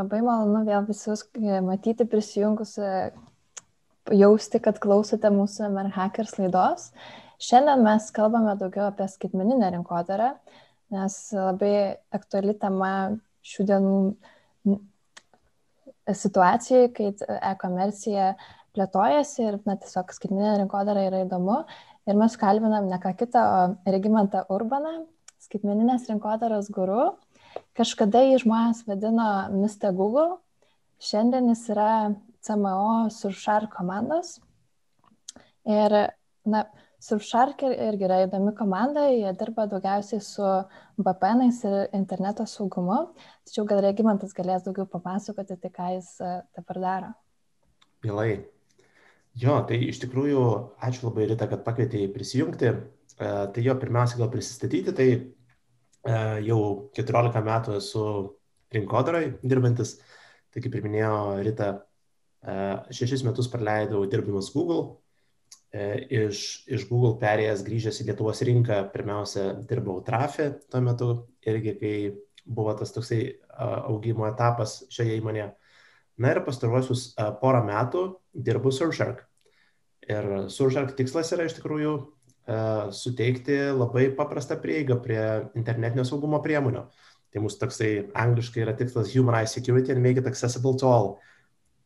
Labai malonu vėl visus e, matyti prisijungus, jausti, kad klausote mūsų Merhackers laidos. Šiandien mes kalbame daugiau apie skaitmeninę rinkodarą, nes labai aktuali tema šių dienų situacijai, kai e-komercija plėtojasi ir na, tiesiog skaitmeninė rinkodara yra įdomu. Ir mes kalbinam ne ką kitą, o Regimantą Urbaną, skaitmeninės rinkodaros guru. Kažkada jį žmonės vadino Mr. Google, šiandien jis yra CMO Surfshark komandos. Ir, na, Surfshark irgi yra įdomi komanda, jie dirba daugiausiai su VPNais ir interneto saugumu. Tačiau gal Regimantas galės daugiau papasakoti, tai ką jis e, dabar daro. Mielai. Jo, tai iš tikrųjų ačiū labai Rita, kad pakvietėjai prisijungti. E, tai jo, pirmiausia, gal prisistatyti, tai jau 14 metų esu rinkodarai dirbantis. Tai kaip ir minėjo Rita, e, šešis metus praleidau dirbdamas Google, E, iš, iš Google perėjęs grįžęs į Lietuvos rinką, pirmiausia, dirbau Trafė tuo metu, irgi kai buvo tas toksai augimo etapas šioje įmonėje. Na ir pastaruosius porą metų dirbu Surfshark. Ir Surfshark tikslas yra iš tikrųjų suteikti labai paprastą prieigą prie internetinio saugumo priemonių. Tai mūsų toksai angliškai yra tikslas Human Eye Security and Make it Accessible to All.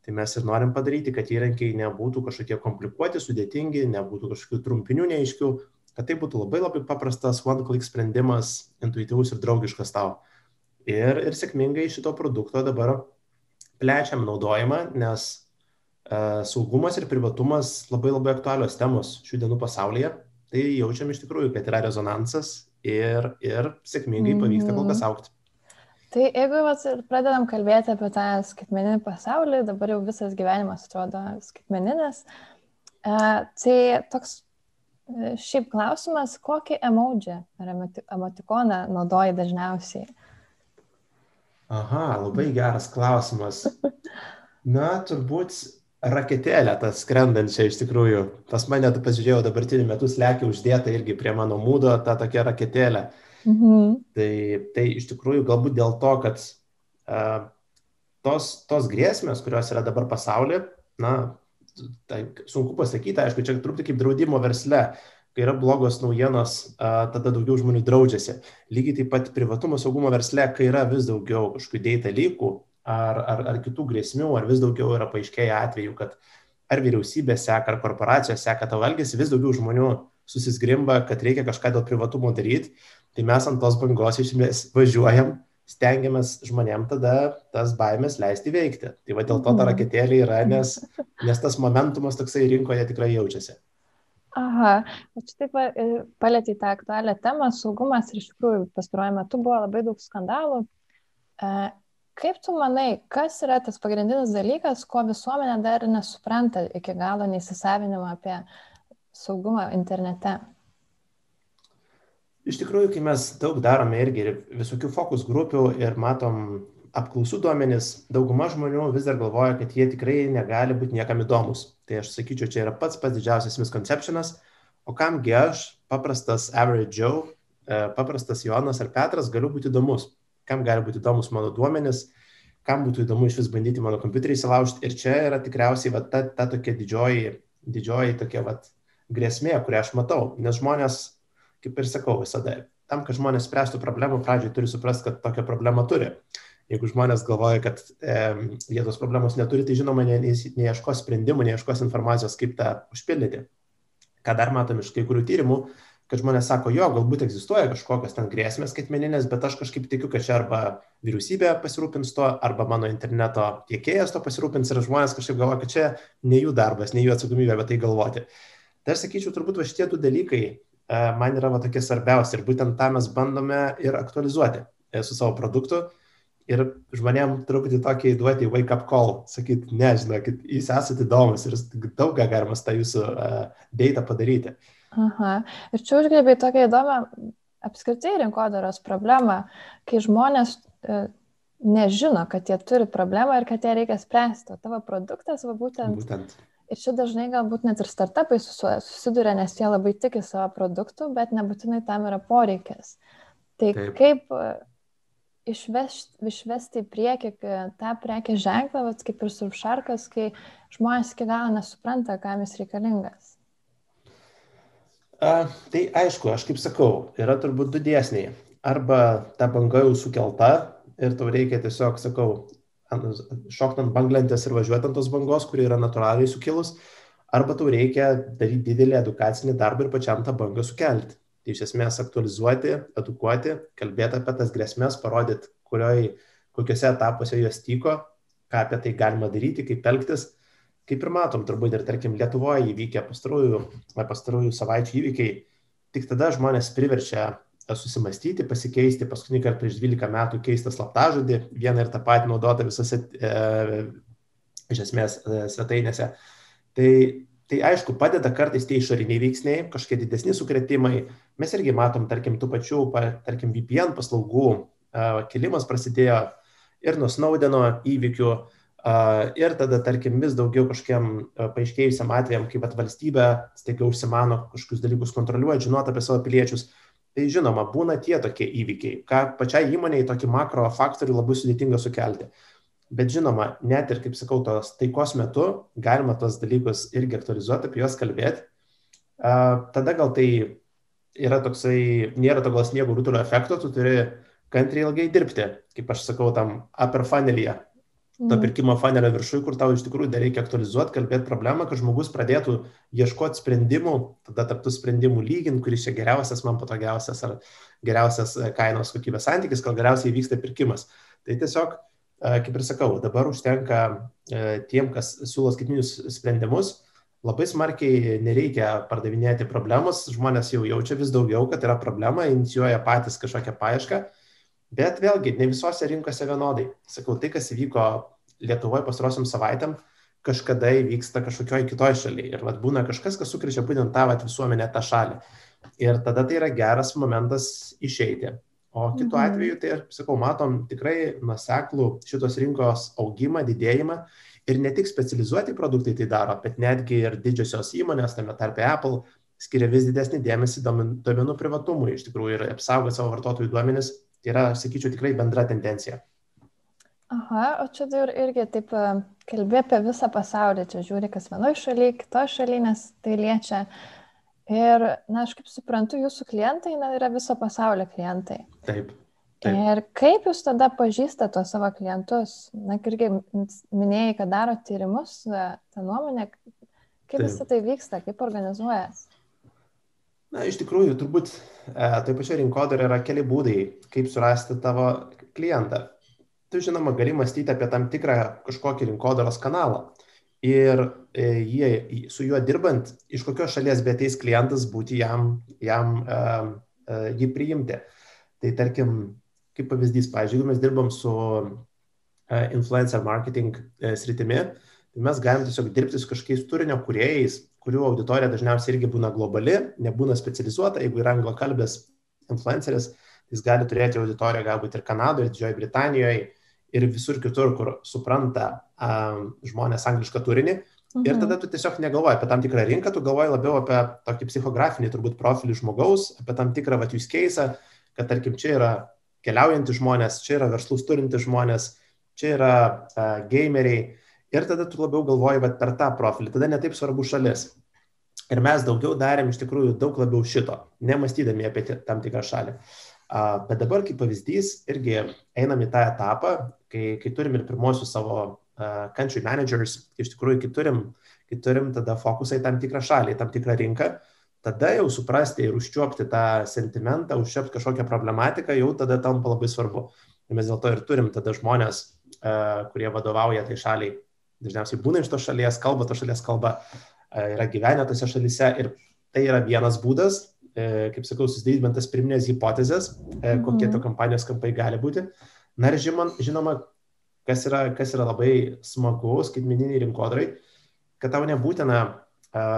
Tai mes ir norim padaryti, kad įrankiai nebūtų kažkokie komplikuoti, sudėtingi, nebūtų kažkokių trumpinių neaiškių, kad tai būtų labai labai paprastas one-click sprendimas, intuityvus ir draugiškas tau. Ir, ir sėkmingai šito produkto dabar plečiam naudojimą, nes uh, saugumas ir privatumas labai labai aktualios temos šių dienų pasaulyje. Tai jaučiam iš tikrųjų, kad yra rezonansas ir, ir sėkmingai pavyksta kol kas mhm. aukti. Tai jeigu vat, pradedam kalbėti apie tą skaitmeninį pasaulį, dabar jau visas gyvenimas atrodo skaitmeninis, e, tai toks e, šiaip klausimas, kokį emoji ar emotikoną naudoji dažniausiai? Aha, labai geras klausimas. Na, turbūt raketėlę, tą skrendančią iš tikrųjų. Pas mane, pasižiūrėjau, dabartiniu metu slekia uždėta irgi prie mano mūdo ta tokia raketėlė. Mhm. Tai, tai iš tikrųjų galbūt dėl to, kad uh, tos, tos grėsmės, kurios yra dabar pasaulyje, na, tai sunku pasakyti, aišku, čia truputį kaip draudimo versle, kai yra blogos naujienos, uh, tada daugiau žmonių draudžiasi. Lygiai taip pat privatumo saugumo versle, kai yra vis daugiau kažkokių dėta lygų ar, ar, ar kitų grėsmių, ar vis daugiau yra paaiškėję atvejų, kad ar vyriausybė seka, ar korporacijos seka tavo elgesį, vis daugiau žmonių susisgrimba, kad reikia kažką dėl privatumo daryti Tai mes ant tos bangos iš esmės važiuojam, stengiamės žmonėm tada tas baimės leisti veikti. Tai va dėl to ta mhm. raketėlė yra, nes, nes tas momentumas toksai rinkoje tikrai jaučiasi. Aha, čia taip e, palėtė tą aktualią temą, saugumas ir iš tikrųjų pastaruoju metu buvo labai daug skandalų. Kaip tu manai, kas yra tas pagrindinis dalykas, ko visuomenė dar nesupranta iki galo neįsisavinimo apie saugumą internete? Iš tikrųjų, kai mes daug darome irgi ir visokių fokus grupių ir matom apklausų duomenis, dauguma žmonių vis dar galvoja, kad jie tikrai negali būti niekam įdomus. Tai aš sakyčiau, čia yra pats pats didžiausias misconceptionas, o kamgi aš, paprastas average Joe, e, paprastas Jonas ar Petras, galiu būti įdomus. Kam gali būti įdomus mano duomenis, kam būtų įdomu iš vis bandyti mano kompiuterį įsilaužti. Ir čia yra tikriausiai va, ta, ta tokia didžioji, didžioji tokia va, grėsmė, kurią aš matau. Nes žmonės kaip ir sakau visada, tam, kad žmonės spręstų problemą, pradžioj turi suprasti, kad tokią problemą turi. Jeigu žmonės galvoja, kad e, jie tos problemos neturi, tai žinoma, ne, neieškos sprendimų, neieškos informacijos, kaip tą užpildyti. Ką dar matom iš kai kurių tyrimų, kad žmonės sako, jo, galbūt egzistuoja kažkokios ten grėsmės skaitmeninės, bet aš kažkaip tikiu, kad čia arba vyriausybė pasirūpins to, arba mano interneto tiekėjas to pasirūpins ir žmonės kažkaip galvoja, kad čia ne jų darbas, ne jų atsakomybė apie tai galvoti. Tai aš sakyčiau, turbūt va šitie du dalykai E, man yra va tokie svarbiausi ir būtent tą mes bandome ir aktualizuoti e, su savo produktu ir žmonėm truputį tokį duoti wake up call, sakyti, ne, žinokit, jūs esate įdomus ir daug ką galima tą jūsų uh, data padaryti. Aha, ir čia užgrėbė tokią įdomią apskritai rinkodaros problemą, kai žmonės uh, nežino, kad jie turi problemą ir kad ją reikia spręsti, o tavo produktas va būtent, būtent Ir čia dažnai galbūt net ir startupai susiduria, nes jie labai tiki savo produktų, bet nebūtinai tam yra poreikis. Tai Taip. kaip, išvesti, išvesti į priekį tą prekės ženklą, kaip ir surfšarkas, kai žmonės iki galo nesupranta, kam jis reikalingas? A, tai aišku, aš kaip sakau, yra turbūt du dėsniai. Arba ta banga jau sukelta ir tau reikia tiesiog, sakau, šokti ant banglentės ir važiuoti ant tos bangos, kuri yra natūraliai sukilus, arba tau reikia daryti didelį edukacinį darbą ir pačiam tą bangą sukelti. Tai iš esmės aktualizuoti, edukuoti, kalbėti apie tas grėsmės, parodyti, kokiuose etapuose jos tyko, ką apie tai galima daryti, kaip elgtis. Kaip ir matom, turbūt ir tarkim Lietuvoje įvykę pastarųjų, pastarųjų savaičių įvykiai, tik tada žmonės priverčia susimastyti, pasikeisti, paskutinį kartą prieš 12 metų keistą slaptažodį, vieną ir tą patį naudotą visose, e, iš esmės, e, svetainėse. Tai Tai aišku, padeda kartais tie išoriniai veiksniai, kažkokie didesni sukretimai. Mes irgi matom, tarkim, tų pačių, tarkim, VPN paslaugų uh, kilimas prasidėjo ir nuo Snaudeno įvykių, ir tada, tarkim, vis daugiau kažkiem uh, paaiškėjusiam atvejam, kaip valstybė staiga užsimano kažkokius dalykus kontroliuoti, žinoti apie savo piliečius. Tai žinoma, būna tie tokie įvykiai, ką pačiai įmoniai tokį makro faktorių labai sudėtinga sukelti. Bet žinoma, net ir, kaip sakau, tos taikos metu galima tos dalykus irgi aktualizuoti, apie juos kalbėti. Tada gal tai yra toksai, nėra to gal sniego rutulio efekto, tu turi kantriai ilgai dirbti, kaip aš sakau, tam upper funnelyje, to mhm. pirkimo funnelio viršui, kur tau iš tikrųjų dar reikia aktualizuoti, kalbėti problemą, kad žmogus pradėtų ieškoti sprendimų, tada tarptų sprendimų lyginti, kuris čia geriausias, man patogiausias ar geriausias e, kainos kokybės santykis, kol galiausiai vyksta pirkimas. Tai tiesiog kaip ir sakau, dabar užtenka e, tiem, kas siūlo skaitminius sprendimus, labai smarkiai nereikia pardavinėti problemus, žmonės jau jaučia vis daugiau, kad yra problema, inicijuoja patys kažkokią paiešką, bet vėlgi ne visose rinkose vienodai. Sakau, tai, kas įvyko Lietuvoje pastarosiam savaitėm, kažkada įvyksta kažkokioje kitoje šalyje. Ir vat, būna kažkas, kas sukrečia būtent tą vat, visuomenę, tą šalį. Ir tada tai yra geras momentas išeiti. O kitu mhm. atveju, tai, sakau, matom tikrai nuseklų šitos rinkos augimą, didėjimą ir ne tik specializuoti produktai tai daro, bet netgi ir didžiosios įmonės, tame tarpe Apple, skiria vis didesnį dėmesį duomenų privatumui iš tikrųjų ir apsaugoti savo vartotojų duomenis. Tai yra, sakyčiau, tikrai bendra tendencija. Aha, o čia ir, irgi taip e, kalbė apie visą pasaulį, čia žiūri, kas vienoje šalyje, kitoje šalyje, nes tai liečia Ir, na, aš kaip suprantu, jūsų klientai na, yra viso pasaulio klientai. Taip. Taip. Ir kaip jūs tada pažįstate tuos savo klientus? Na, irgi minėjai, kad daro tyrimus, tą nuomonę, kaip visą tai vyksta, kaip organizuojas? Na, iš tikrųjų, turbūt e, taip pačiai rinkodar yra keli būdai, kaip surasti tavo klientą. Tu, žinoma, gali mąstyti apie tam tikrą kažkokį rinkodaros kanalą ir e, jie, su juo dirbant, iš kokios šalies beteis klientas būti jam, jam uh, uh, jį priimti. Tai tarkim, kaip pavyzdys, pavyzdžiui, jeigu mes dirbam su uh, influencer marketing uh, sritimi, tai mes galim tiesiog dirbti su kažkokiais turinio kuriejais, kurių auditorija dažniausiai irgi būna globali, nebūna specializuota, jeigu yra anglokalbės influenceris, jis gali turėti auditoriją galbūt ir Kanadoje, Didžiojoje Britanijoje, ir visur kitur, kur supranta um, žmonės anglišką turinį. Mhm. Ir tada tu tiesiog negalvoji apie tam tikrą rinką, tu galvoji labiau apie tokį psichografinį turbūt profilį žmogaus, apie tam tikrą vat use case, kad tarkim čia yra keliaujantys žmonės, čia yra verslus turintys žmonės, čia yra uh, gameriai. Ir tada tu labiau galvoji vat, per tą profilį, tada netaip svarbu šalis. Ir mes daugiau darėm iš tikrųjų daug labiau šito, nemastydami apie tam tikrą šalį. Bet dabar kaip pavyzdys irgi einam į tą etapą, kai, kai turim ir pirmosius savo country managers, iš tikrųjų, kai turim, kai turim tada fokusą į tam tikrą šalį, tam tikrą rinką, tada jau suprasti ir užčiuopti tą sentimentą, užčiuopti kažkokią problematiką, jau tada tampa labai svarbu. Ir mes dėl to ir turim tada žmonės, kurie vadovauja tai šaliai, dažniausiai būna iš tos šalies, kalba tos šalies kalba, uh, yra gyvenę tose šalise ir tai yra vienas būdas, uh, kaip sakau, susidaryti bent tas pirminės hipotezės, uh, kokie to mhm. kampanijos kampai gali būti. Na ir žinoma, kas yra, kas yra labai smagu skaitmeniniai rinkodarai, kad tau nebūtina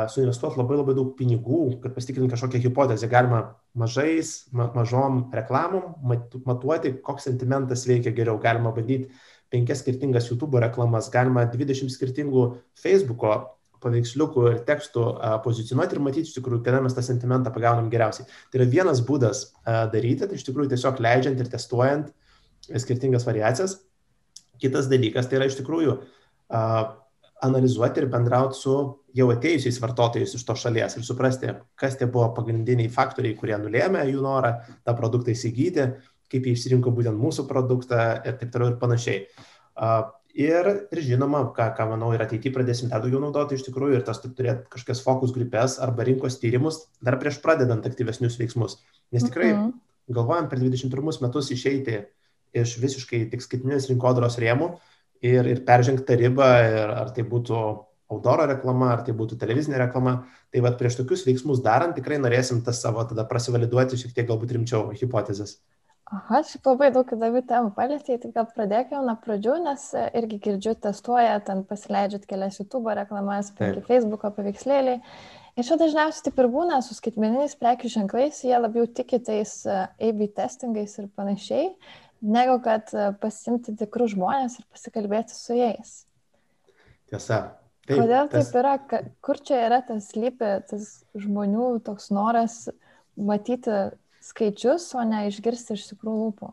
suinvestuoti labai labai daug pinigų, kad pasitikrinti kažkokią hipotezę. Galima mažais, ma, mažom reklamom mat, matuoti, koks sentimentas veikia geriau. Galima bandyti penkias skirtingas YouTube reklamas, galima 20 skirtingų Facebook'o paveiksliukų ir tekstų pozicionuoti ir matyti iš tikrųjų, kada mes tą sentimentą pagaunam geriausiai. Tai yra vienas būdas daryti, tai iš tikrųjų tiesiog leidžiant ir testuojant skirtingas variacijas. Kitas dalykas tai yra iš tikrųjų analizuoti ir bendrauti su jau atėjusiais vartotojais iš to šalies ir suprasti, kas tie buvo pagrindiniai faktoriai, kurie nulėmė jų norą tą produktą įsigyti, kaip jie išsirinko būtent mūsų produktą ir taip toliau ir panašiai. Ir, ir žinoma, ką, ką manau, ir ateityje pradėsim dar daugiau naudoti iš tikrųjų ir tas turėti kažkokias fokus grupės arba rinkos tyrimus dar prieš pradedant aktyvesnius veiksmus. Nes tikrai mm -hmm. galvojam per 21 metus išeiti iš visiškai tik skaitinės rinkodaros rėmų ir, ir peržengti tą ribą, ir, ar tai būtų outdoor reklama, ar tai būtų televizinė reklama. Tai vad prieš tokius veiksmus darant tikrai norėsim tas savo tada prasivaliduoti šiek tiek galbūt rimčiau hipotezės. Aha, šiaip labai daug įdomių temų palėtėjai, tai gal pradėkime nuo pradžių, nes e, irgi girdžiu, testuoja, ten pasileidžiat kelias YouTube reklamas, Facebook'o paveikslėliai. Ir čia dažniausiai taip ir būna su skaitmeniniais prekių ženklais, jie labiau tiki tais e, AB testingais ir panašiai, negu kad e, pasimti tikrus žmonės ir pasikalbėti su jais. Tiesa. Taip, Kodėl tas... taip yra, kur čia yra tas lypi, tas žmonių toks noras matyti skaičius, o ne išgirsti iš tikrųjų lūpų?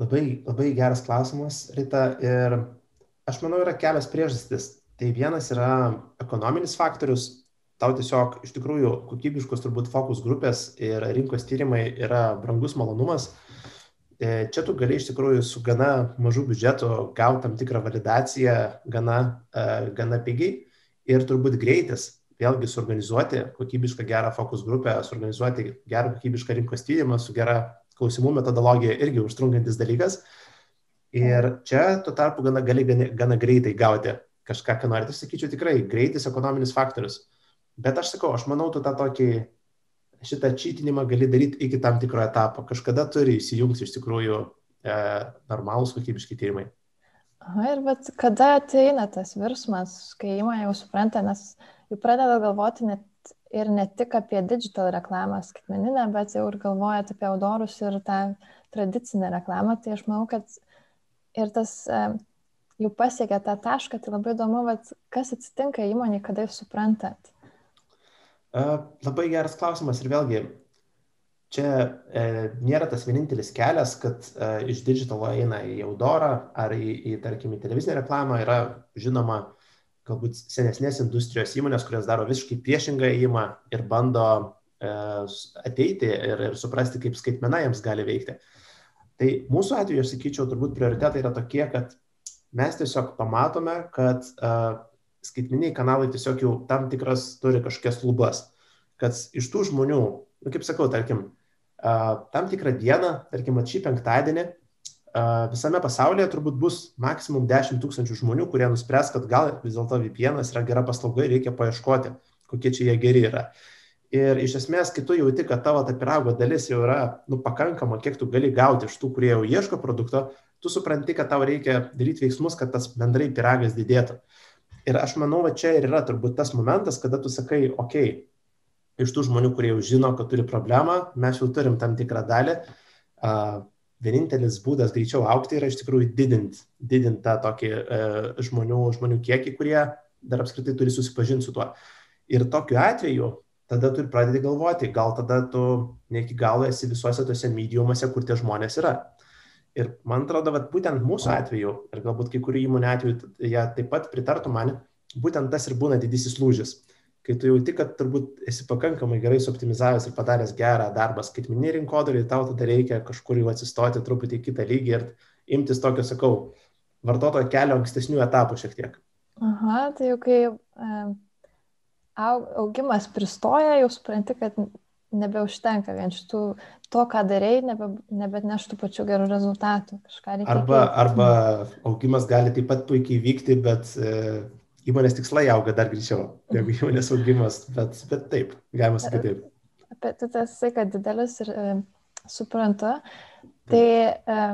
Labai, labai geras klausimas, Rita. Ir aš manau, yra kelias priežastis. Tai vienas yra ekonominis faktorius. Tau tiesiog iš tikrųjų kokybiškos turbūt fokus grupės ir rinkos tyrimai yra brangus malonumas. E, čia tu gali iš tikrųjų su gana mažu biudžetu gauti tam tikrą validaciją gana, e, gana pigiai ir turbūt greitis vėlgi suorganizuoti kokybišką gerą fokus grupę, suorganizuoti gerą kokybišką rinkos tyrimą su gera klausimų metodologija irgi užtrunkantis dalykas. Ir čia tuo tarpu gana, gali gana, gana greitai gauti kažką, ką norite. Aš sakyčiau tikrai, greitis ekonominis faktorius. Bet aš sakau, aš manau, tu tą tokį, šitą čytinimą gali daryti iki tam tikro etapo. Kažkada turi įsijungti iš tikrųjų e, normalūs kokybiški tyrimai. Aha, ir bet kada ateina tas virsmas, kai įmonė jau supranta, nes jau pradeda galvoti net ir ne tik apie digital reklamą skaitmeninę, bet jau ir galvojat apie audorus ir tą tradicinę reklamą. Tai aš manau, kad ir tas e, jau pasiekia tą tašką, tai labai įdomu, bet kas atsitinka įmonė, kada jūs suprantat? Uh, labai geras klausimas ir vėlgi, čia e, nėra tas vienintelis kelias, kad e, iš digitalo eina į audorą ar į, į, tarkim, į televizinę reklamą, yra žinoma galbūt senesnės industrijos įmonės, kurios daro visiškai priešingą įimą ir bando e, ateiti ir, ir suprasti, kaip skaitmena jiems gali veikti. Tai mūsų atveju, aš sakyčiau, turbūt prioritetai yra tokie, kad mes tiesiog pamatome, kad uh, skaitminiai kanalai tiesiog jau tam tikras turi kažkokias lubas. Kad iš tų žmonių, nu, kaip sakau, tarkim, uh, tam tikrą dieną, tarkim, šį penktadienį, visame pasaulyje turbūt bus maksimum 10 tūkstančių žmonių, kurie nuspręs, kad gal vis dėlto VPN yra gera paslauga ir reikia paieškoti, kokie čia jie geri yra. Ir iš esmės, kai tu jauti, kad tavo ta pirago dalis jau yra nu, pakankama, kiek tu gali gauti iš tų, kurie jau ieško produkto, tu supranti, kad tau reikia daryti veiksmus, kad tas bendrai piragas didėtų. Ir aš manau, va čia ir yra turbūt tas momentas, kada tu sakai, okei, okay, iš tų žmonių, kurie jau žino, kad turi problemą, mes jau turim tam tikrą dalį, uh, vienintelis būdas greičiau aukti yra iš tikrųjų didinti didint tą tokį e, žmonių, žmonių kiekį, kurie dar apskritai turi susipažinti su tuo. Ir tokiu atveju tada tu ir pradedi galvoti, gal tada tu ne iki galo esi visuose tose mediumuose, kur tie žmonės yra. Ir man atrodo, kad būtent mūsų atveju, ir galbūt kai kurių įmonių atveju, jie taip pat pritartų man, būtent tas ir būna didysis lūžis kai tu jauti, kad turbūt esi pakankamai gerai suoptimizavęs ir padaręs gerą darbą skaitminį rinkodarį, tau tada reikia kažkur jau atsistoti truputį į kitą lygį ir imtis tokio, sakau, vartotojo kelio ankstesnių etapų šiek tiek. Aha, tai jau kai e, augimas pristoja, jau supranti, kad nebeužtenka vien šitų to, ką darėjai, nebe, nebet neštų pačių gerų rezultatų. Arba, arba augimas gali taip pat puikiai vykti, bet e, įmonės tikslai auga dar greičiau negu įmonės augimas, bet, bet taip, galima sakyti taip. Apie tai tas kad didelis ir e, suprantu, tai e,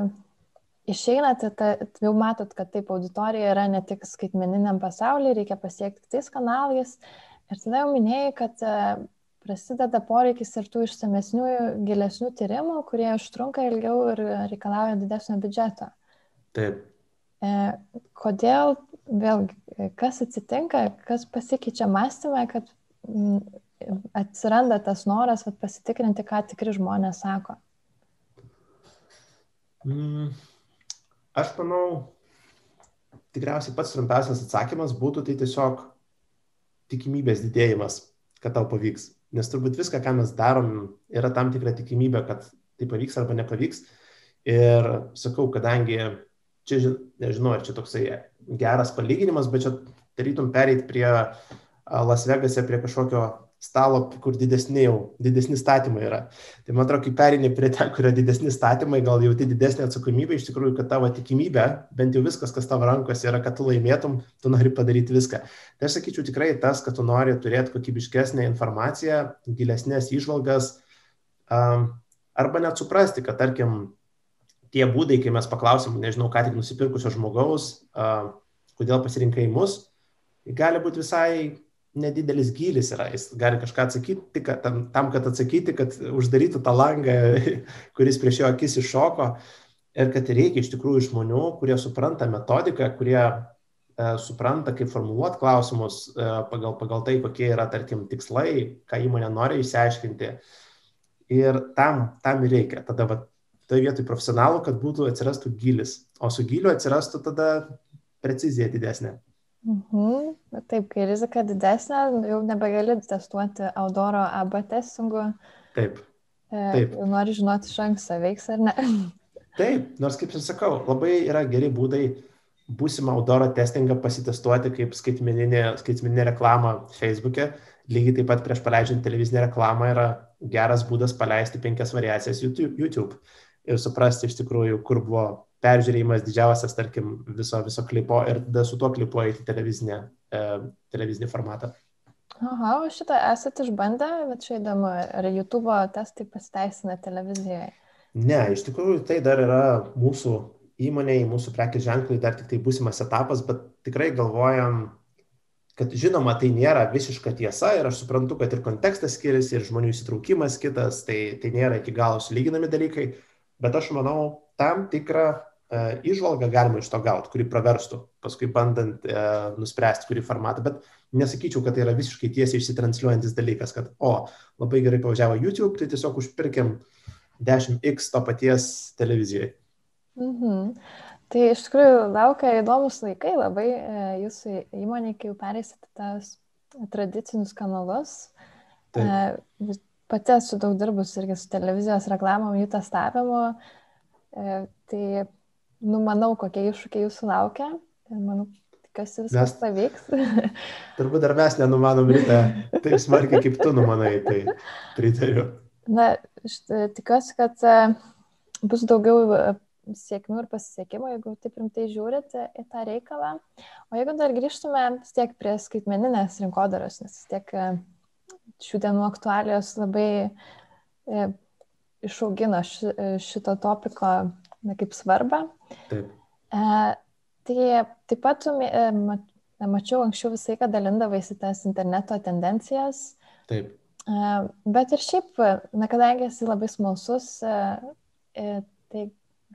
išeinate, ta, jau matot, kad taip auditorija yra ne tik skaitmeniniam pasaulyje, reikia pasiekti tais kanalais. Ir tada jau minėjai, kad e, prasideda poreikis ir tų išsamesnių, gilesnių tyrimų, kurie užtrunka ilgiau ir reikalauja didesnio biudžeto. Taip. E, kodėl vėlgi, kas atsitinka, kas pasikeičia mąstymą, kad m, atsiranda tas noras vat, pasitikrinti, ką tikri žmonės sako. Mm, aš manau, tikriausiai pats trumpiausias atsakymas būtų tai tiesiog tikimybės didėjimas, kad tau pavyks. Nes turbūt viską, ką mes darom, yra tam tikra tikimybė, kad tai pavyks arba nepavyks. Ir sakau, kadangi čia, nežinau, ar čia toksai geras palyginimas, bet čia tarytum pereiti prie Las Vegase, prie kažkokio stalo, kur didesni jau, didesni statymai yra. Tai man atrodo, kai perini prie ten, kur yra didesni statymai, gal jauti didesnį atsakomybę, iš tikrųjų, kad tavo tikimybė, bent jau viskas, kas tavo rankose yra, kad tu laimėtum, tu nori padaryti viską. Tai aš sakyčiau tikrai tas, kad tu nori turėti kokybiškesnę informaciją, gilesnės išvalgas, arba net suprasti, kad tarkim, tie būdai, kai mes paklausim, nežinau, ką tik nusipirkusio žmogaus, uh, kodėl pasirinkai mus, gali būti visai nedidelis gylis yra, jis gali kažką atsakyti, kad, tam, tam, kad atsakyti, kad uždarytų tą langą, kuris prieš jo akis iššoko ir kad reikia iš tikrųjų žmonių, kurie supranta metodiką, kurie e, supranta, kaip formuluoti klausimus e, pagal, pagal tai, kokie yra, tarkim, tikslai, ką įmonė nori išsiaiškinti. Ir tam, tam reikia. Tada va, toje vietoje profesionalų, kad būtų atsirastų gilis, o su giliu atsirastų tada precizija didesnė. Mhm. Taip, kai rizika didesnė, jau nebegali testuoti Audoro AB testingų. Taip. E, Taip. Jau nori žinoti iš anksto, veiks ar ne. Taip, nors kaip ir sakau, labai yra geri būdai būsimą Audoro testingą pasitestuoti kaip skaitmeninė, skaitmeninė reklama Facebook'e. Lygiai taip pat prieš paleidžiant televizinę reklamą yra geras būdas paleisti penkias variacijas YouTube ir suprasti iš tikrųjų, kur buvo peržiūrėjimas didžiausias, tarkim, viso, viso klipo ir tada su tuo klipu eiti televizinę, e, televizinį formatą. Aha, o šitą esate išbandę, bet čia įdomu, ar YouTube testai pasiteisina televizijoje? Ne, iš tikrųjų tai dar yra mūsų įmoniai, mūsų prekės ženklai dar tik tai būsimas etapas, bet tikrai galvojam, kad žinoma, tai nėra visiška tiesa ir aš suprantu, kad ir kontekstas skiriasi, ir žmonių įsitraukimas kitas, tai, tai nėra iki galo sulyginami dalykai, bet aš manau, tam tikrą išvalgą e, galima iš to gauti, kuri praverstų, paskui bandant e, nuspręsti, kurį formatą, bet nesakyčiau, kad tai yra visiškai tiesiai išsitransliuojantis dalykas, kad, o, labai gerai pavažiavo YouTube, tai tiesiog užpirkim 10x to paties televizijoje. Mhm. Tai iš tikrųjų laukia įdomus laikai labai e, jūsų įmonė, kai jau perėsite tas tradicinius kanalus. Taip. E, pati esu daug dirbus irgi su televizijos reklamom, jų testavimu. E, tai numanau, kokie iššūkiai jūsų laukia ir manau, kas viskas mes, pavyks. turbūt dar mes nenumanom ryte taip smarkiai, kaip tu numanai, tai pritariu. Na, e, tikiuosi, kad e, bus daugiau e, sėkmių ir pasisekimo, jeigu taip rimtai žiūrit į tą reikalą. O jeigu dar grįžtume tiek prie skaitmeninės rinkodaros, nes tiek šių dienų aktualijos labai išaugino šito topiko na, kaip svarbą. Taip. E, tai taip pat tu e, mačiau anksčiau visą laiką dalindavaisi tas interneto tendencijas. Taip. E, bet ir šiaip, na, kadangi esi labai smalsus, e, e, tai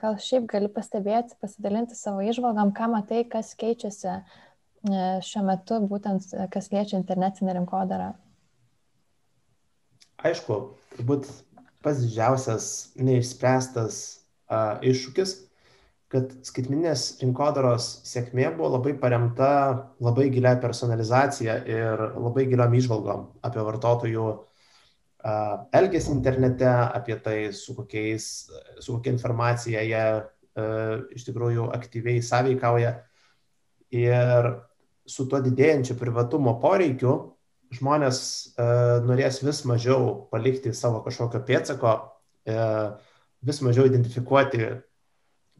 gal šiaip gali pastebėti, pasidalinti savo išvalgam, ką matai, kas keičiasi e, šiuo metu, būtent kas liečia internetinę rinkodarą. Aišku, turbūt pats didžiausias neišspręstas a, iššūkis, kad skaitminės rinkodaros sėkmė buvo labai paremta labai gilia personalizacija ir labai giliam išvalgom apie vartotojų a, elgesį internete, apie tai, su, kokiais, su kokia informacija jie a, iš tikrųjų aktyviai sąveikauja. Ir su tuo didėjančiu privatumo poreikiu žmonės e, norės vis mažiau palikti savo kažkokio pėtsako, e, vis mažiau identifikuoti,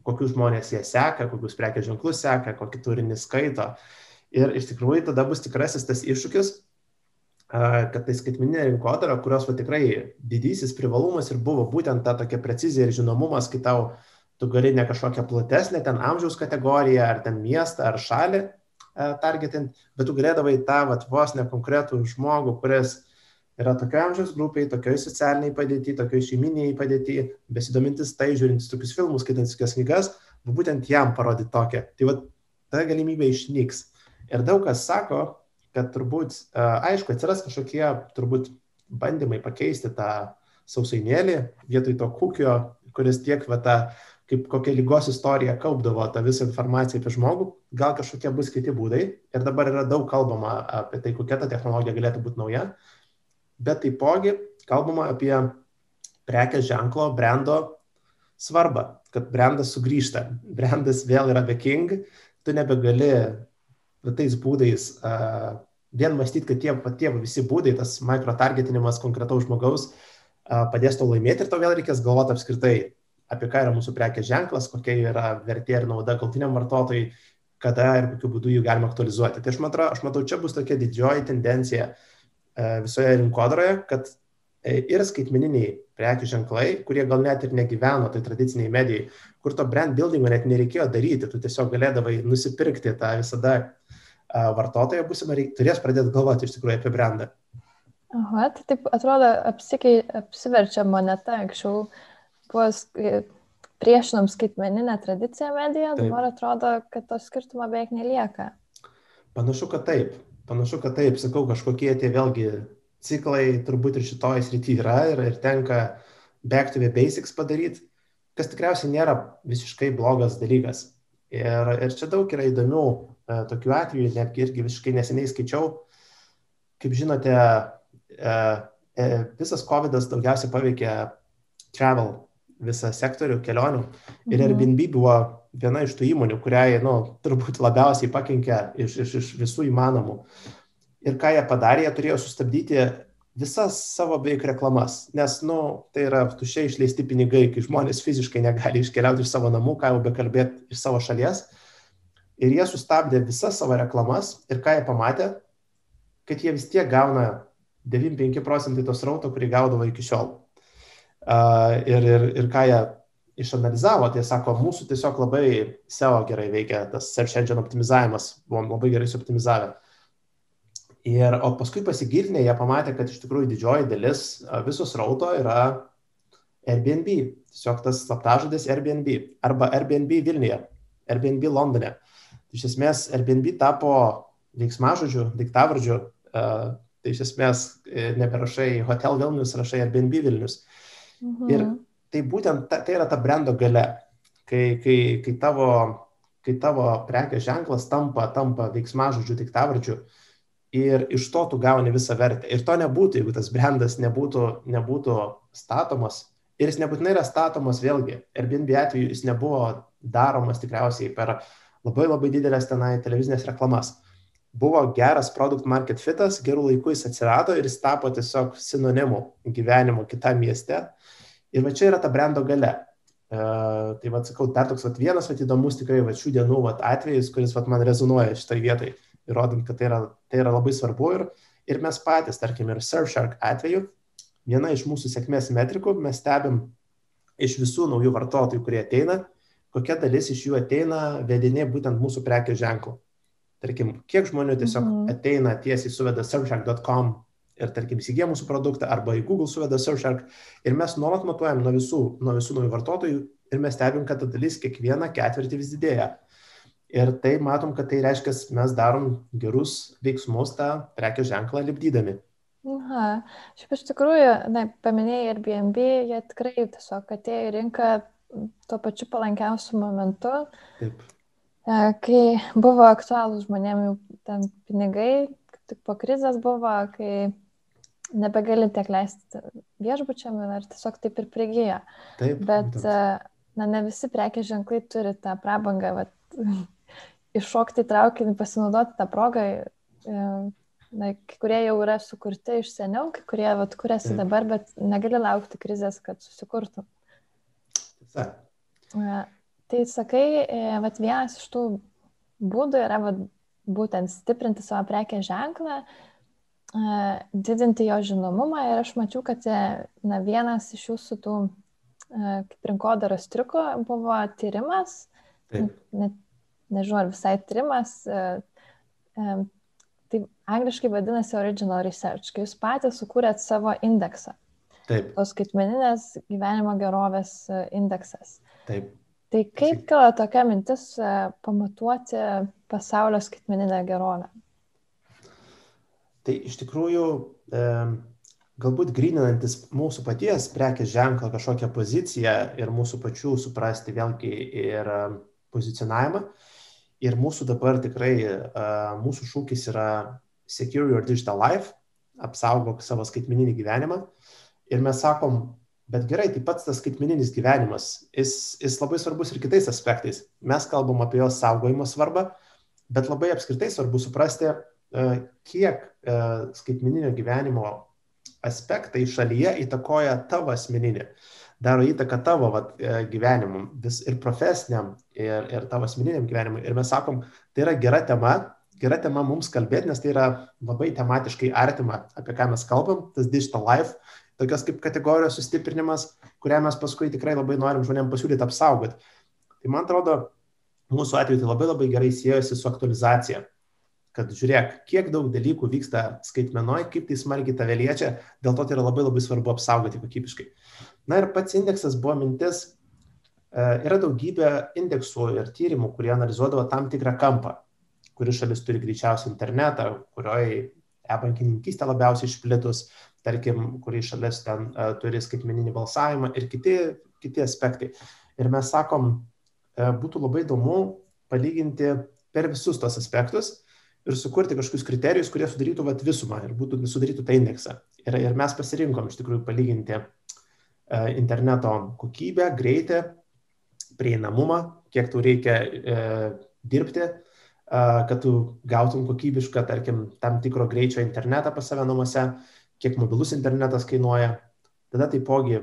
kokius žmonės jie seka, kokius prekės ženklus seka, kokį turinį skaito. Ir iš tikrųjų tada bus tikrasis tas iššūkis, kad tai skaitmininė rinkodara, kurios va, tikrai didysis privalumas ir buvo būtent ta tokia precizija ir žinomumas, kai tau tu gali ne kažkokią platesnę ten amžiaus kategoriją, ar ten miestą, ar šalį targetint, bet tu galėdavai tą vat, vos nekonkretų žmogų, kuris yra tokioje amžiaus grupėje, tokioje socialiniai padėti, tokioje šeiminiai padėti, besidomintis tai, žiūrintis tokius filmus, skaitantis tokias knygas, būtent jam parodyti tokią. Tai va, ta galimybė išnyks. Ir daug kas sako, kad turbūt, aišku, atsiras kažkokie turbūt bandymai pakeisti tą sausainėlį vietoj to kūkio, kuris tiek va tą, kaip kokia lygos istorija kaupdavo tą visą informaciją apie žmogų, gal kažkokie bus kiti būdai. Ir dabar yra daug kalbama apie tai, kokia ta technologija galėtų būti nauja. Bet taipogi kalbama apie prekės ženklo, brando svarbą, kad brandas sugrįžta. Brandas vėl yra the king, tu nebegali tais būdais uh, vien mąstyti, kad tie, tie visi būdai, tas mikrotargetinimas konkretaus žmogaus uh, padės to laimėti ir to vėl reikės galvoti apskritai, apie ką yra mūsų prekės ženklas, kokia yra vertė ir nauda galtiniam vartotojui, kada ir kokiu būdu jų galima aktualizuoti. Tai aš matau, aš matau čia bus tokia didžioji tendencija e, visoje rinkodaroje, kad e, ir skaitmeniniai prekių ženklai, kurie gal net ir negyveno tai tradiciniai medijai, kur to brand buildingo net nereikėjo daryti, tu tiesiog galėdavai nusipirkti tą visada vartotoją būsimą, turės pradėti galvoti iš tikrųjų apie brandą. Aha, tai taip atrodo, apsikei, apsiverčia moneta, anksčiau buvo priešinom skaitmeninę tradiciją mediją, dabar atrodo, kad to skirtumo beveik nelieka. Panašu, kad taip. Panašu, kad taip. Sakau, kažkokie tie vėlgi ciklai turbūt ir šitoje srityje yra ir, ir tenka back to the basics padaryti, kas tikriausiai nėra visiškai blogas dalykas. Ir, ir čia daug yra įdomių e, tokių atvejų, netgi irgi visiškai neseniai skaičiau. Kaip žinote, e, e, visas COVID daugiausiai paveikė travel visą sektorių kelionių. Ir mhm. Airbnb buvo viena iš tų įmonių, kuriai, nu, turbūt labiausiai pakenkė iš, iš, iš visų įmanomų. Ir ką jie padarė, jie turėjo sustabdyti visas savo beveik reklamas, nes, nu, tai yra tušiai išleisti pinigai, kai žmonės fiziškai negali iškeliauti iš savo namų, ką jau bekalbėti iš savo šalies. Ir jie sustabdė visas savo reklamas ir ką jie pamatė, kad jie vis tiek gauna 95 procentai tos rauto, kurį gaudavo iki šiol ir, ir, ir ką jie išanalizavo, tai sako, mūsų tiesiog labai SEO gerai veikia, tas search engine optimizavimas, buvom labai gerai suoptimizavę. Ir, o paskui pasigirdinė, jie pamatė, kad iš tikrųjų didžioji dalis visos rauto yra Airbnb, tiesiog tas slaptažodis Airbnb arba Airbnb Vilniuje, Airbnb Londone. Iš esmės Airbnb tapo veiksmažodžiu, diktavardžiu, tai iš esmės e, neberašai Hotel Vilnius, rašai Airbnb Vilnius. Mhm. Ir tai būtent ta, tai yra ta brendo gale, kai, kai, kai, tavo, kai tavo prekės ženklas tampa, tampa veiksmažodžiu, diktavardžiu ir iš to tu gauni visą vertę. Ir to nebūtų, jeigu tas brandas nebūtų, nebūtų statomas. Ir jis nebūtinai yra statomas vėlgi. Airbnb atveju jis nebuvo daromas tikriausiai per labai labai didelės tenai televizinės reklamas. Buvo geras produkt market fitas, gerų laikų jis atsirado ir jis tapo tiesiog sinonimu gyvenimo kitam mieste. Ir va čia yra ta brendo gale. Uh, tai vad sakau, dar toks vat, vienas vat, įdomus tikrai vat, šių dienų vat, atvejis, kuris vat, man rezonuoja šitai vietai, įrodant, kad tai yra, tai yra labai svarbu. Ir, ir mes patys, tarkim, ir Surfshark atveju, viena iš mūsų sėkmės metrikų, mes stebim iš visų naujų vartotojų, kurie ateina, kokia dalis iš jų ateina vedinė būtent mūsų prekės ženklų. Tarkim, kiek žmonių tiesiog mm -hmm. ateina tiesiai suveda surfshark.com ir, tarkim, įsigyja mūsų produktą arba į Google suveda Surfshark ir mes nuolat matuojam nuo visų, nuo visų naujų vartotojų ir mes stebim, kad ta dalis kiekvieną ketvirtį vis didėja. Ir tai matom, kad tai reiškia, mes darom gerus veiksmus tą prekės ženklą lipdydami. Aha, šiaip iš tikrųjų, na, paminėjai Airbnb, jie tikrai tiesiog atėjo į rinką tuo pačiu palankiausiu momentu. Taip. E, kai buvo aktualūs žmonėms ten pinigai, tik po krizės buvo, kai nebegali tiek leisti viešbučiam ir tiesiog taip ir prigyja. Taip. Bet, būtent. E, na, ne visi prekės ženklai turi tą prabangą, vat, iššokti traukinį, pasinaudoti tą progą. E, na, kai kurie jau yra sukurti iš seniau, kai kurie vat, kuriasi taip. dabar, bet negali laukti krizės, kad susikurtų. Tiesa. E, tai sakai, vat, vienas iš tų būdų yra vat, būtent stiprinti savo prekės ženklą, uh, didinti jo žinomumą ir aš mačiau, kad na, vienas iš jūsų tų kaip rinkodaros triukų buvo tyrimas, net nežinau, ar visai tyrimas, tai angliškai vadinasi original research, kai jūs patys sukūrėt savo indeksą. Taip. Tos skaitmeninės gyvenimo gerovės indeksas. Taip. Tai kaip kilo tokia mintis pamatuoti pasaulio skaitmeninę gerovę? Tai iš tikrųjų, galbūt grininantis mūsų paties prekės ženklą kažkokią poziciją ir mūsų pačių suprasti vėlgi ir pozicionavimą. Ir mūsų dabar tikrai, mūsų šūkis yra Secure Your Digital Life, apsaugok savo skaitmeninį gyvenimą. Ir mes sakom, bet gerai, tai pats tas skaitmeninis gyvenimas, jis, jis labai svarbus ir kitais aspektais. Mes kalbam apie jos saugojimo svarbą, bet labai apskritai svarbu suprasti, kiek skaitmeninio gyvenimo aspektai šalyje įtakoja tavo asmeninį, daro įtaką tavo vat, e, gyvenimui, vis ir profesiniam, ir, ir tavo asmeniniam gyvenimui. Ir mes sakom, tai yra gera tema, gera tema mums kalbėti, nes tai yra labai tematiškai artima, apie ką mes kalbam, tas digital life, tokios kaip kategorijos sustiprinimas, kurią mes paskui tikrai labai norim žmonėms pasiūlyti apsaugoti. Tai man atrodo, mūsų atveju tai labai labai gerai siejasi su aktualizacija kad žiūrėk, kiek daug dalykų vyksta skaitmenoj, kaip tai smarkiai tave liečia, dėl to tai yra labai labai svarbu apsaugoti kokybiškai. Na ir pats indeksas buvo mintis, e, yra daugybė indeksų ir tyrimų, kurie analizuodavo tam tikrą kampą, kuri šalis turi greičiausiai internetą, kurioje e-bankininkystė labiausiai išplitus, tarkim, kuri šalis ten uh, turi skaitmeninį balsavimą ir kiti, kiti aspektai. Ir mes sakom, uh, būtų labai įdomu palyginti per visus tos aspektus ir sukurti kažkokius kriterijus, kurie sudarytų vat, visumą ir būtų, sudarytų tą indeksą. Ir, ir mes pasirinkom iš tikrųjų palyginti uh, interneto kokybę, greitį, prieinamumą, kiek tau reikia uh, dirbti, uh, kad tu gautum kokybišką, tarkim, tam tikro greičio internetą pas save namuose, kiek mobilus internetas kainuoja. Tada taipogi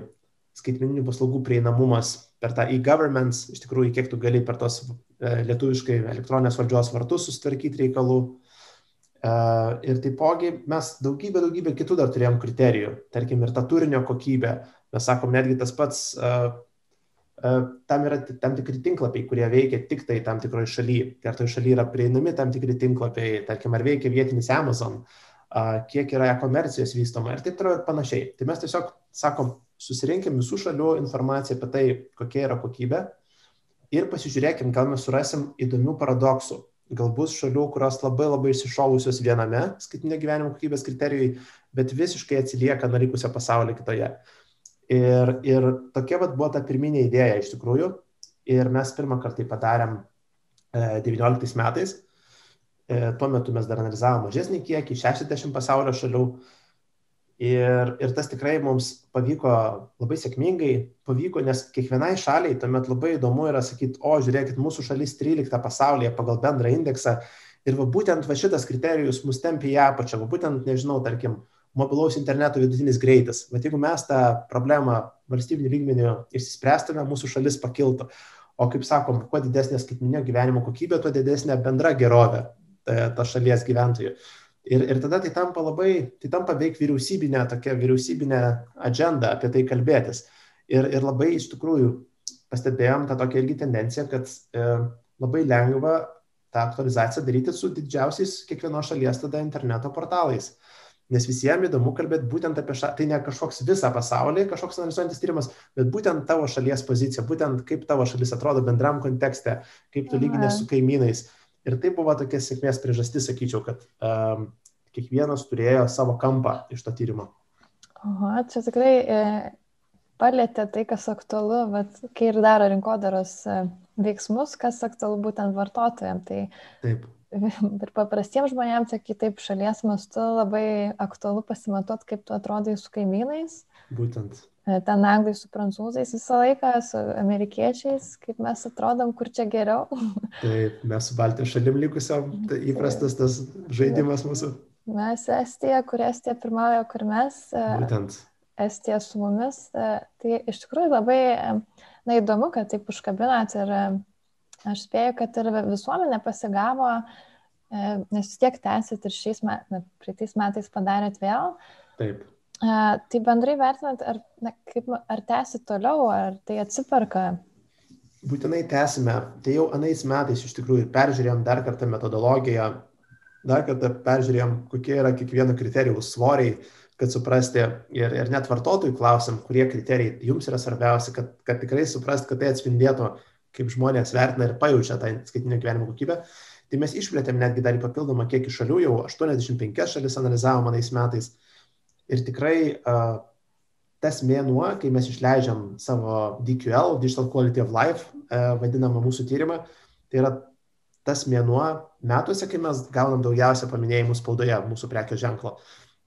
skaitmeninių paslaugų prieinamumas per tą e-governments, iš tikrųjų, kiek tu gali per tos e, lietuviškai elektroninės valdžios vartus susitvarkyti reikalų. E, ir taipogi mes daugybę, daugybę kitų dar turėjom kriterijų, tarkim ir ta turinio kokybė. Mes sakom, netgi tas pats, uh, tam yra tam tikri tinklapiai, kurie veikia tik tai tam tikroje šalyje. Ir toje šalyje yra prieinami tam tikri tinklapiai, tarkim, ar veikia vietinis Amazon, kiek yra e-komercijos vystoma ir taip toliau ir panašiai. Tai mes tiesiog sakom, susirinkim visų šalių informaciją apie tai, kokia yra kokybė ir pasižiūrėkim, gal mes surasim įdomių paradoksų. Gal bus šalių, kurios labai labai išsišovusios viename skaitinio gyvenimo kokybės kriterijui, bet visiškai atsilieka nuo likusio pasaulio kitoje. Ir, ir tokia vat, buvo ta pirminė idėja iš tikrųjų. Ir mes pirmą kartą tai padarėm e, 19 metais. E, tuo metu mes dar analizavom mažesnį kiekį, 60 pasaulio šalių. Ir, ir tas tikrai mums pavyko labai sėkmingai, pavyko, nes kiekvienai šaliai tuomet labai įdomu yra sakyti, o žiūrėkit, mūsų šalis 13 pasaulyje pagal bendrą indeksą. Ir va būtent va šitas kriterijus mus tempia į apačią, va būtent, nežinau, tarkim, mobilaus interneto vidutinis greitis. Bet jeigu mes tą problemą valstybinių lygmenių išspręstume, mūsų šalis pakiltų. O kaip sakom, kuo didesnė skaitminio gyvenimo kokybė, tuo didesnė bendra gerovė ta, ta šalies gyventojų. Ir, ir tada tai tampa labai, tai tampa veik vyriausybinė, tokia vyriausybinė agenda apie tai kalbėtis. Ir, ir labai iš tikrųjų pastebėjom tą tokią irgi tendenciją, kad e, labai lengva tą aktualizaciją daryti su didžiausiais kiekvienos šalies tada interneto portalais. Nes visiems įdomu kalbėti būtent apie šalį, tai ne kažkoks visą pasaulį, kažkoks analizuojantis tyrimas, bet būtent tavo šalies pozicija, būtent kaip tavo šalis atrodo bendram kontekste, kaip tu lyginė su kaimynais. Ir tai buvo tokia sėkmės priežastis, sakyčiau, kad um, kiekvienas turėjo savo kampą iš to tyrimo. Oho, čia tikrai e, palėtė tai, kas aktualu, bet kai ir daro rinkodaros e, veiksmus, kas aktualu būtent vartotojams. Tai Taip. Ir paprastiems žmonėms, tai kitaip šalies mastu labai aktualu pasimatuoti, kaip tu atrodai su kaimynais. Būtent. E, ten anglai su prancūzais visą laiką, su amerikiečiais, kaip mes atrodom, kur čia geriau. Taip, mes su Baltijos šalim likusiam, tai įprastas tas žaidimas mūsų. Mes Estija, kur Estija pirmauja, kur mes. E, Būtent. Estija su mumis. E, tai iš tikrųjų labai na, įdomu, kad taip užkabinat ir aš spėju, kad ir visuomenė pasigavo, nes vis tiek tęsit ir šiais metais, praeitais metais padarėt vėl. Taip Tai bendrai vertinant, ar, na, kaip, ar tęsi toliau, ar tai atsiperka? Būtinai tęsime. Tai jau anais metais iš tikrųjų peržiūrėjom dar kartą metodologiją, dar kartą peržiūrėjom, kokie yra kiekvieno kriterijų svoriai, kad suprasti ir, ir net vartotojų klausim, kurie kriterijai jums yra svarbiausi, kad, kad tikrai suprast, kad tai atspindėtų, kaip žmonės vertina ir pajaučia tą skaitinio gyvenimo kokybę. Tai mes išplėtėm netgi dar į papildomą kiekį šalių, jau 85 šalis analizavom anais metais Ir tikrai uh, tas mėnuo, kai mes išleidžiam savo DQL, Digital Quality of Life, uh, vadinamą mūsų tyrimą, tai yra tas mėnuo metuose, kai mes gaunam daugiausia paminėjimų spaudoje mūsų prekio ženklo.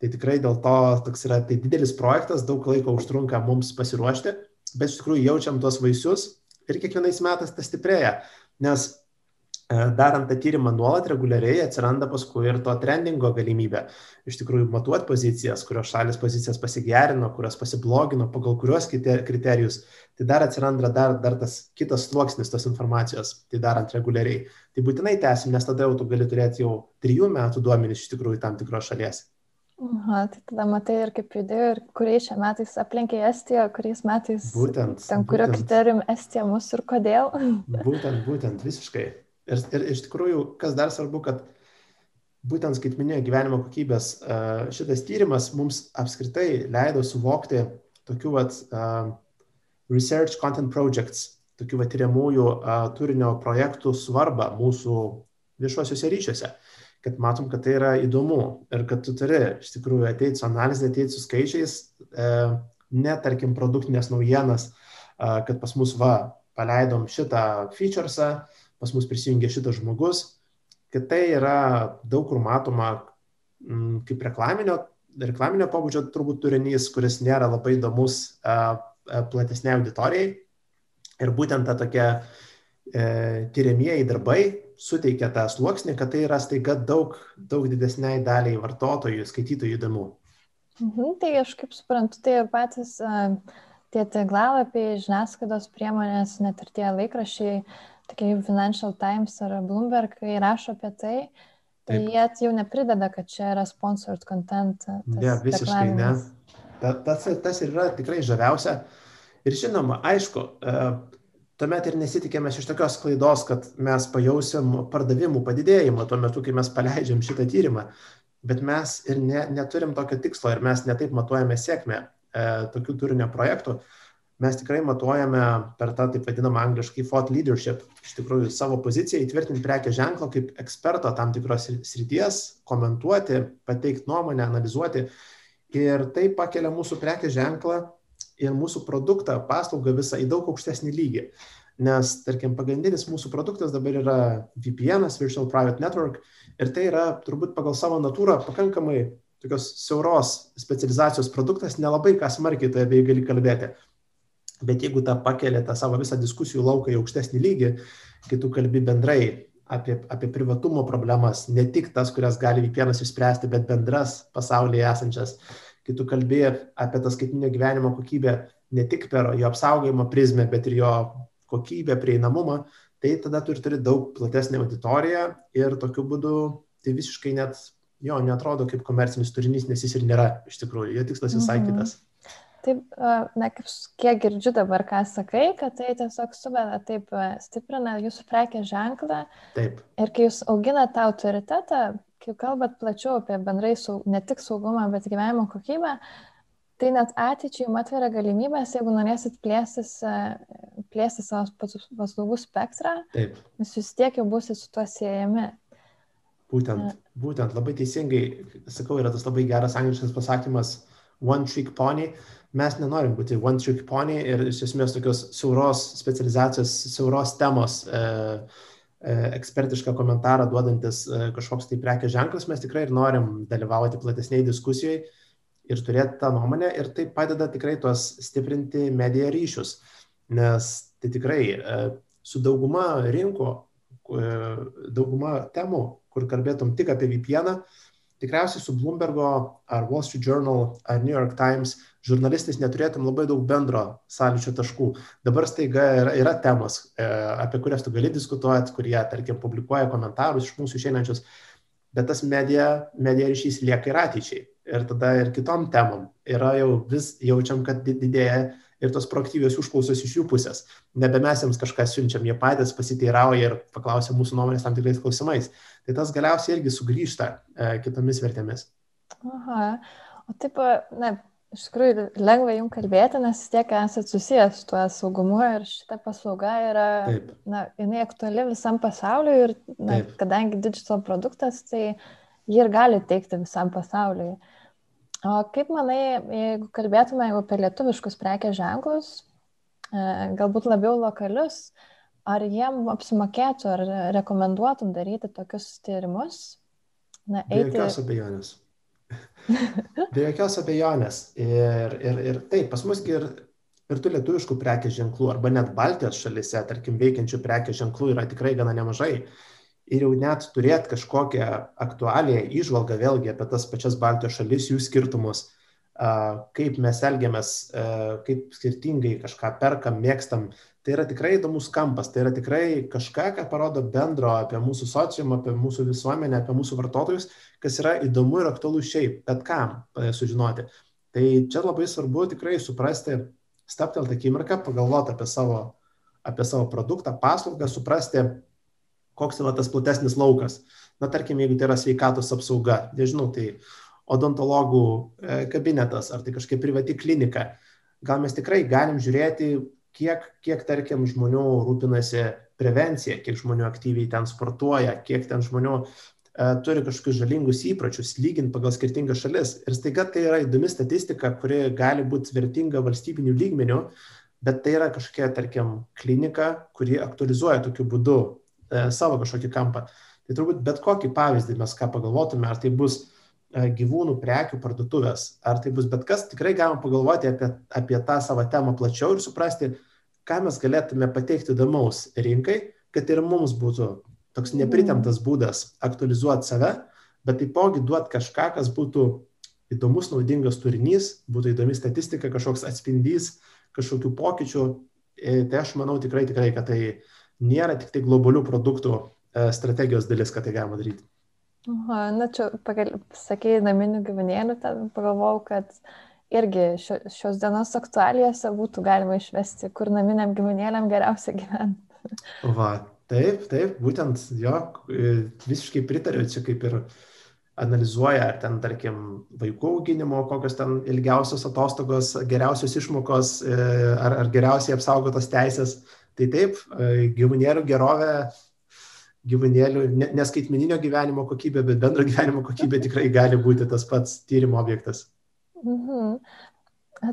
Tai tikrai dėl to toks yra tai didelis projektas, daug laiko užtrunka mums pasiruošti, bet iš tikrųjų jaučiam tuos vaisius ir kiekvienais metais tas stiprėja, nes darant tą tyrimą nuolat reguliariai atsiranda paskui ir to trendingo galimybė. Iš tikrųjų, matuoti pozicijas, kurios šalis pozicijas pasigerino, kurios pasiblogino, pagal kuriuos kriterijus. Tai dar atsiranda dar, dar tas kitas sluoksnis tos informacijos, tai darant reguliariai. Tai būtinai tęsim, nes tada jau tu gali turėti jau trijų metų duomenys iš tikrųjų tam tikros šalies. Aha, tai tada matai ir kaip judėjo, ir kuriais šiais metais aplenkė Estiją, kuriais metais. Būtent. Ten kurio kriterijum Estija mus ir kodėl. Būtent, būtent, visiškai. Ir, ir iš tikrųjų, kas dar svarbu, kad būtent skaitminio gyvenimo kokybės šitas tyrimas mums apskritai leido suvokti tokių vat, research content projects, tokių vat, tyriamųjų turinio projektų svarbą mūsų viešuosiuose ryšiuose. Kad matom, kad tai yra įdomu ir kad tu turi iš tikrųjų ateiti su analizė, ateiti su skaičiais, uh, ne tarkim produktinės naujienas, kad pas mus va, paleidom šitą featuresą, pas mus prisijungė šitas žmogus, kad tai yra daug kur matoma mm, kaip reklaminio, reklaminio pobūdžio turbūt turinys, kuris nėra labai įdomus platesnė auditorijai. Ir būtent ta tokia e, tyriamieji darbai suteikia tą sluoksnį, kad tai yra staiga daug, daug didesniai daliai vartotojų, skaitytojų įdomu. Mhm, tai aš kaip suprantu, tai ir patys uh, tie tinklalapiai, žiniasklaidos priemonės, net ir tie laikrašiai tokie Financial Times ar Bloomberg, kai rašo apie tai, tai Taip. jie jau neprideda, kad čia yra sponsored content. Ne, visiškai ne. Ta, tas, tas ir yra tikrai žaviausia. Ir žinoma, aišku, e, tuomet ir nesitikėmės iš tokios klaidos, kad mes pajausim pardavimų padidėjimą tuo metu, kai mes paleidžiam šitą tyrimą. Bet mes ir ne, neturim tokio tikslo ir mes netaip matuojame sėkmę e, tokių turinio projektų. E, mes tikrai matuojame per tą taip vadinamą angliškai thought leadership, iš tikrųjų savo poziciją įtvirtinti prekės ženklą kaip eksperto tam tikros srities, komentuoti, pateikti nuomonę, analizuoti. Ir tai pakelia mūsų prekės ženklą ir mūsų produktą, paslaugą visą į daug aukštesnį lygį. Nes, tarkim, pagrindinis mūsų produktas dabar yra VPN, Virtual Private Network, ir tai yra turbūt pagal savo natūrą pakankamai tokios siauros specializacijos produktas, nelabai ką smarkiai tai apie jį gali kalbėti. Bet jeigu tą pakelia tą savo visą diskusijų lauką į aukštesnį lygį, kai tu kalbi bendrai apie, apie privatumo problemas, ne tik tas, kurias gali kiekvienas išspręsti, bet bendras pasaulyje esančias, kai tu kalbi apie tą skaitinio gyvenimo kokybę ne tik per jo apsaugojimo prizmę, bet ir jo kokybę, prieinamumą, tai tada tu ir turi daug platesnį auditoriją ir tokiu būdu tai visiškai net jo netrodo kaip komercinis turinys, nes jis ir nėra iš tikrųjų, jo tikslas visai mhm. kitas. Taip, na, kaip kiek girdžiu dabar, ką sakai, kad tai tiesiog suveda taip stiprina jūsų prekės ženklą. Taip. Ir kai jūs auginate tą autoritetą, kai kalbat plačiau apie bendrai saug, ne tik saugumą, bet gyvenimo kokybę, tai net ateičiai jums atveria galimybės, jeigu norėsit plėstis, plėsti savo paslaugų spektrą, Taip. nes jūs tiek jau būsit su tuo siejami. Būtent, būtent, labai teisingai, sakau, yra tas labai geras angliškas pasakymas, one trick pony. Uh, mes nenorim būti one trick pony ir iš esmės tokios siauros specializacijos, siauros temos e, e, ekspertišką komentarą duodantis e, kažkoks tai prekės ženklas, mes tikrai ir norim dalyvauti platesniai diskusijai ir turėti tą nuomonę ir tai padeda tikrai tuos stiprinti mediją ryšius, nes tai tikrai e, su dauguma rinkų, e, dauguma temų, kur kalbėtum tik apie VPN, tikriausiai su Bloombergo ar Wall Street Journal ar New York Times žurnalistais neturėtum labai daug bendro sąlyčio taškų. Dabar staiga yra, yra temos, e, apie kurias tu gali diskutuoti, kurie, tarkim, publikuoja komentarus iš mūsų išeinančius, bet tas medija, medija ryšys lieka ir ateičiai. Ir tada ir kitom temom yra jau vis jaučiam, kad didėja ir tos proaktyvios užklausos iš jų pusės. Nebe mes jiems kažką siunčiam, jie patys pasiteirauja ir paklausia mūsų nuomonės tam tikrais klausimais. Tai tas galiausiai irgi sugrįžta e, kitomis vertėmis. Aha. O taip, na, Iš tikrųjų, lengva jums kalbėti, nes tiek esate susijęs su tuo saugumu ir šita paslauga yra, Taip. na, jinai aktuali visam pasauliu ir, na, Taip. kadangi digital produktas, tai jį ir gali teikti visam pasauliu. O kaip manai, jeigu kalbėtume jau apie lietuviškus prekės ženklus, e, galbūt labiau lokalius, ar jiem apsimokėtų, ar rekomenduotum daryti tokius tyrimus? Na, eiti... Be jokios abejonės. Be jokios abejonės. Ir, ir, ir taip, pas mus ir, ir tų lietuviškų prekės ženklų, arba net Baltijos šalise, tarkim, veikiančių prekės ženklų yra tikrai gana nemažai. Ir jau net turėti kažkokią aktualią išvalgą vėlgi apie tas pačias Baltijos šalis, jų skirtumus, kaip mes elgiamės, kaip skirtingai kažką perkam, mėgstam, tai yra tikrai įdomus kampas, tai yra tikrai kažką, ką parodo bendro apie mūsų sociumą, apie mūsų visuomenę, apie mūsų vartotojus, kas yra įdomu ir aktualu šiaip, bet kam e, sužinoti. Tai čia labai svarbu tikrai suprasti, staptelti akimirką, pagalvoti apie savo, apie savo produktą, paslaugą, suprasti, koks yra tas platesnis laukas. Na, tarkim, jeigu tai yra sveikatos apsauga, nežinau, tai odontologų e, kabinetas ar tai kažkaip privati klinika, gal mes tikrai galim žiūrėti kiek, kiek tarkim, žmonių rūpinasi prevencija, kiek žmonių aktyviai ten sportuoja, kiek ten žmonių e, turi kažkokius žalingus įpročius, lygint pagal skirtingas šalis. Ir staiga tai yra įdomi statistika, kuri gali būti vertinga valstybinių lygmenių, bet tai yra kažkokia, tarkim, klinika, kuri aktualizuoja tokiu būdu savo kažkokį kampą. Tai turbūt bet kokį pavyzdį mes ką pagalvotume, ar tai bus e, gyvūnų prekių parduotuvės, ar tai bus bet kas, tikrai galima pagalvoti apie, apie tą savo temą plačiau ir suprasti, ką mes galėtume pateikti įdomaus rinkai, kad ir mums būtų toks nepritemtas būdas aktualizuoti save, bet taipogi duoti kažką, kas būtų įdomus, naudingas turinys, būtų įdomi statistika, kažkoks atspindys, kažkokių pokyčių. E, tai aš manau tikrai, tikrai, kad tai nėra tik tai globalių produktų e, strategijos dalis, kad tai galima daryti. Aha, na čia, sakėjai, naminių gyvūnėlių, ten pagalvojau, kad irgi šio, šios dienos aktualijose būtų galima išvesti, kur naminiam gyvūnėliam geriausia gyventi. Va, taip, taip, būtent jo, visiškai pritariu, čia kaip ir analizuoja, ar ten, tarkim, vaikų auginimo, kokios ten ilgiausios atostogos, geriausios išmokos, e, ar, ar geriausiai apsaugotos teisės. Tai taip, e, gyvūnėlių gerovė, gyvūnėlių, neskaitmeninio gyvenimo kokybė, bet bendro gyvenimo kokybė tikrai gali būti tas pats tyrimo objektas. Mhm.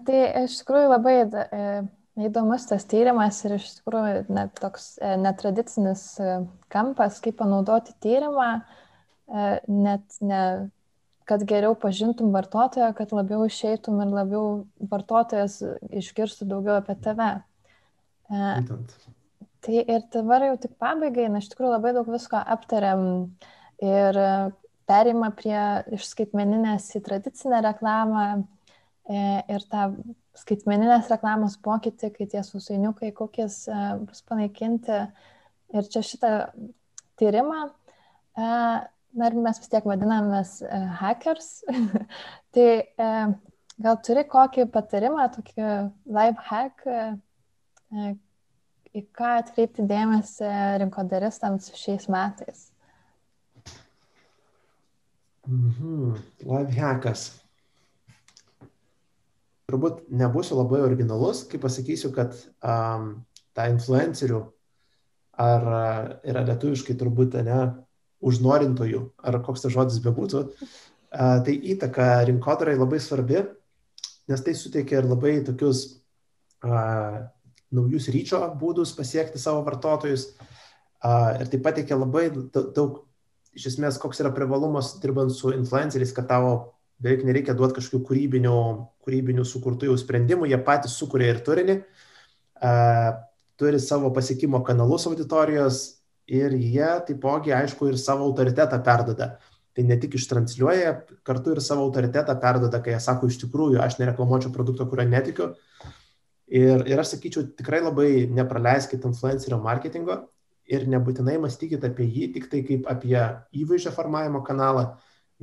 Tai iš tikrųjų labai e, įdomus tas tyrimas ir iš tikrųjų net toks e, netradicinis kampas, kaip panaudoti tyrimą, net ne, kad geriau pažintum vartotoją, kad labiau išeitum ir labiau vartotojas išgirstų daugiau apie tave. Būtent. Tai ir dabar jau tik pabaigai, na iš tikrųjų labai daug visko aptariam ir perėjimą prie iš skaitmeninės į tradicinę reklamą e, ir tą skaitmeninės reklamos pokytį, kai tie susainiukai, kokies e, bus panaikinti. Ir čia šitą tyrimą, e, na ir mes vis tiek vadinamės hackers, tai gal turi kokį patarimą, tokį live hack, į ką atkreipti dėmesį rinkodaristams šiais metais? Mhm. Live hackas. Turbūt nebūsiu labai originalus, kai pasakysiu, kad um, ta influencerių ar yra lietuviškai turbūt ne užnorintojų, ar koks tas žodis bebūtų, uh, tai įtaka rinkodarai labai svarbi, nes tai suteikia ir labai tokius uh, naujus ryčio būdus pasiekti savo vartotojus uh, ir tai pateikia labai daug iš esmės, koks yra privalumas dirbant su influenceriais, kad tavo beveik nereikia duoti kažkokių kūrybinių, kūrybinių sukurtų jau sprendimų, jie patys sukuria ir turinį, uh, turi savo pasiekimo kanalus auditorijos ir jie taipogi, aišku, ir savo autoritetą perdoda. Tai ne tik ištransliuoja, kartu ir savo autoritetą perdoda, kai jie sako, iš tikrųjų, aš nereklamuočiau produkto, kurio netikiu. Ir, ir aš sakyčiau, tikrai labai nepraleiskit influencerio marketingo, ir nebūtinai mąstykit apie jį tik tai kaip apie įvaizdžio formavimo kanalą,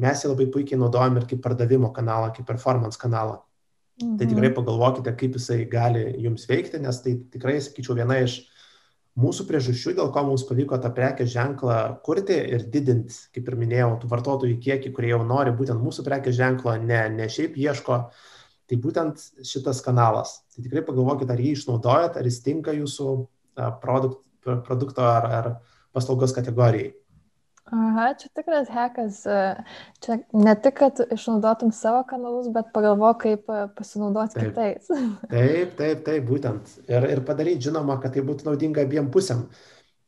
mes jį labai puikiai naudojam ir kaip pardavimo kanalą, kaip performance kanalą. Tai mhm. Tai tikrai pagalvokite, kaip jisai gali jums veikti, nes tai tikrai, sakyčiau, viena iš mūsų priežasčių, dėl ko mums pavyko tą prekės ženklą kurti ir didinti, kaip ir minėjau, tų vartotojų kiekį, kurie jau nori būtent mūsų prekės ženklo, ne, ne šiaip ieško, tai būtent šitas kanalas. Tai tikrai pagalvokite, ar jį išnaudojat, ar jis tinka jūsų produkt, produkto ar, ar paslaugos kategorijai. Aha, čia tikras hekas. Čia ne tik, kad išnaudotum savo kanalus, bet pagalvo, kaip pasinaudoti taip. kitais. Taip, taip, taip, būtent. Ir, ir padaryti žinoma, kad tai būtų naudinga abiem pusėm.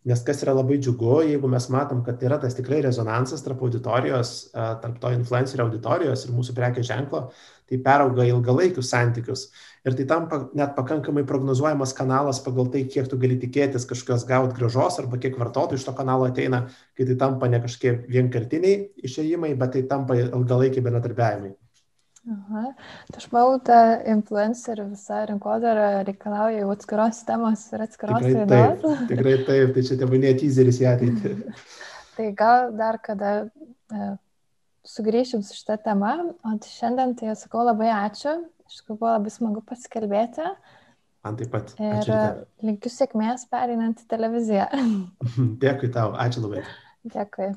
Nes kas yra labai džiugu, jeigu mes matom, kad yra tas tikrai rezonansas tarp auditorijos, tarp to influencerio auditorijos ir mūsų prekės ženklo, tai perauga ilgalaikius santykius. Ir tai tampa net pakankamai prognozuojamas kanalas pagal tai, kiek tu gali tikėtis kažkokios gauti gražos arba kiek vartotojų iš to kanalo ateina, kai tai tampa ne kažkiek vienkartiniai išėjimai, bet tai tampa ilgalaikiai bendradarbiavimai. Aha. Tai aš manau, ta influencerių visa rinkodara reikalauja jau atskiros temos ir atskiros laidos. Taip, tikrai taip, tai čia tebūnė teaseris į ateitį. tai gal dar kada e, sugrįšim su šitą temą, o šiandien tai sakau labai ačiū, iš tikrųjų buvo labai smagu pasikalbėti. Man taip pat. Ir ačiū linkiu sėkmės pereinant į televiziją. Dėkui tau, ačiū labai. Dėkui.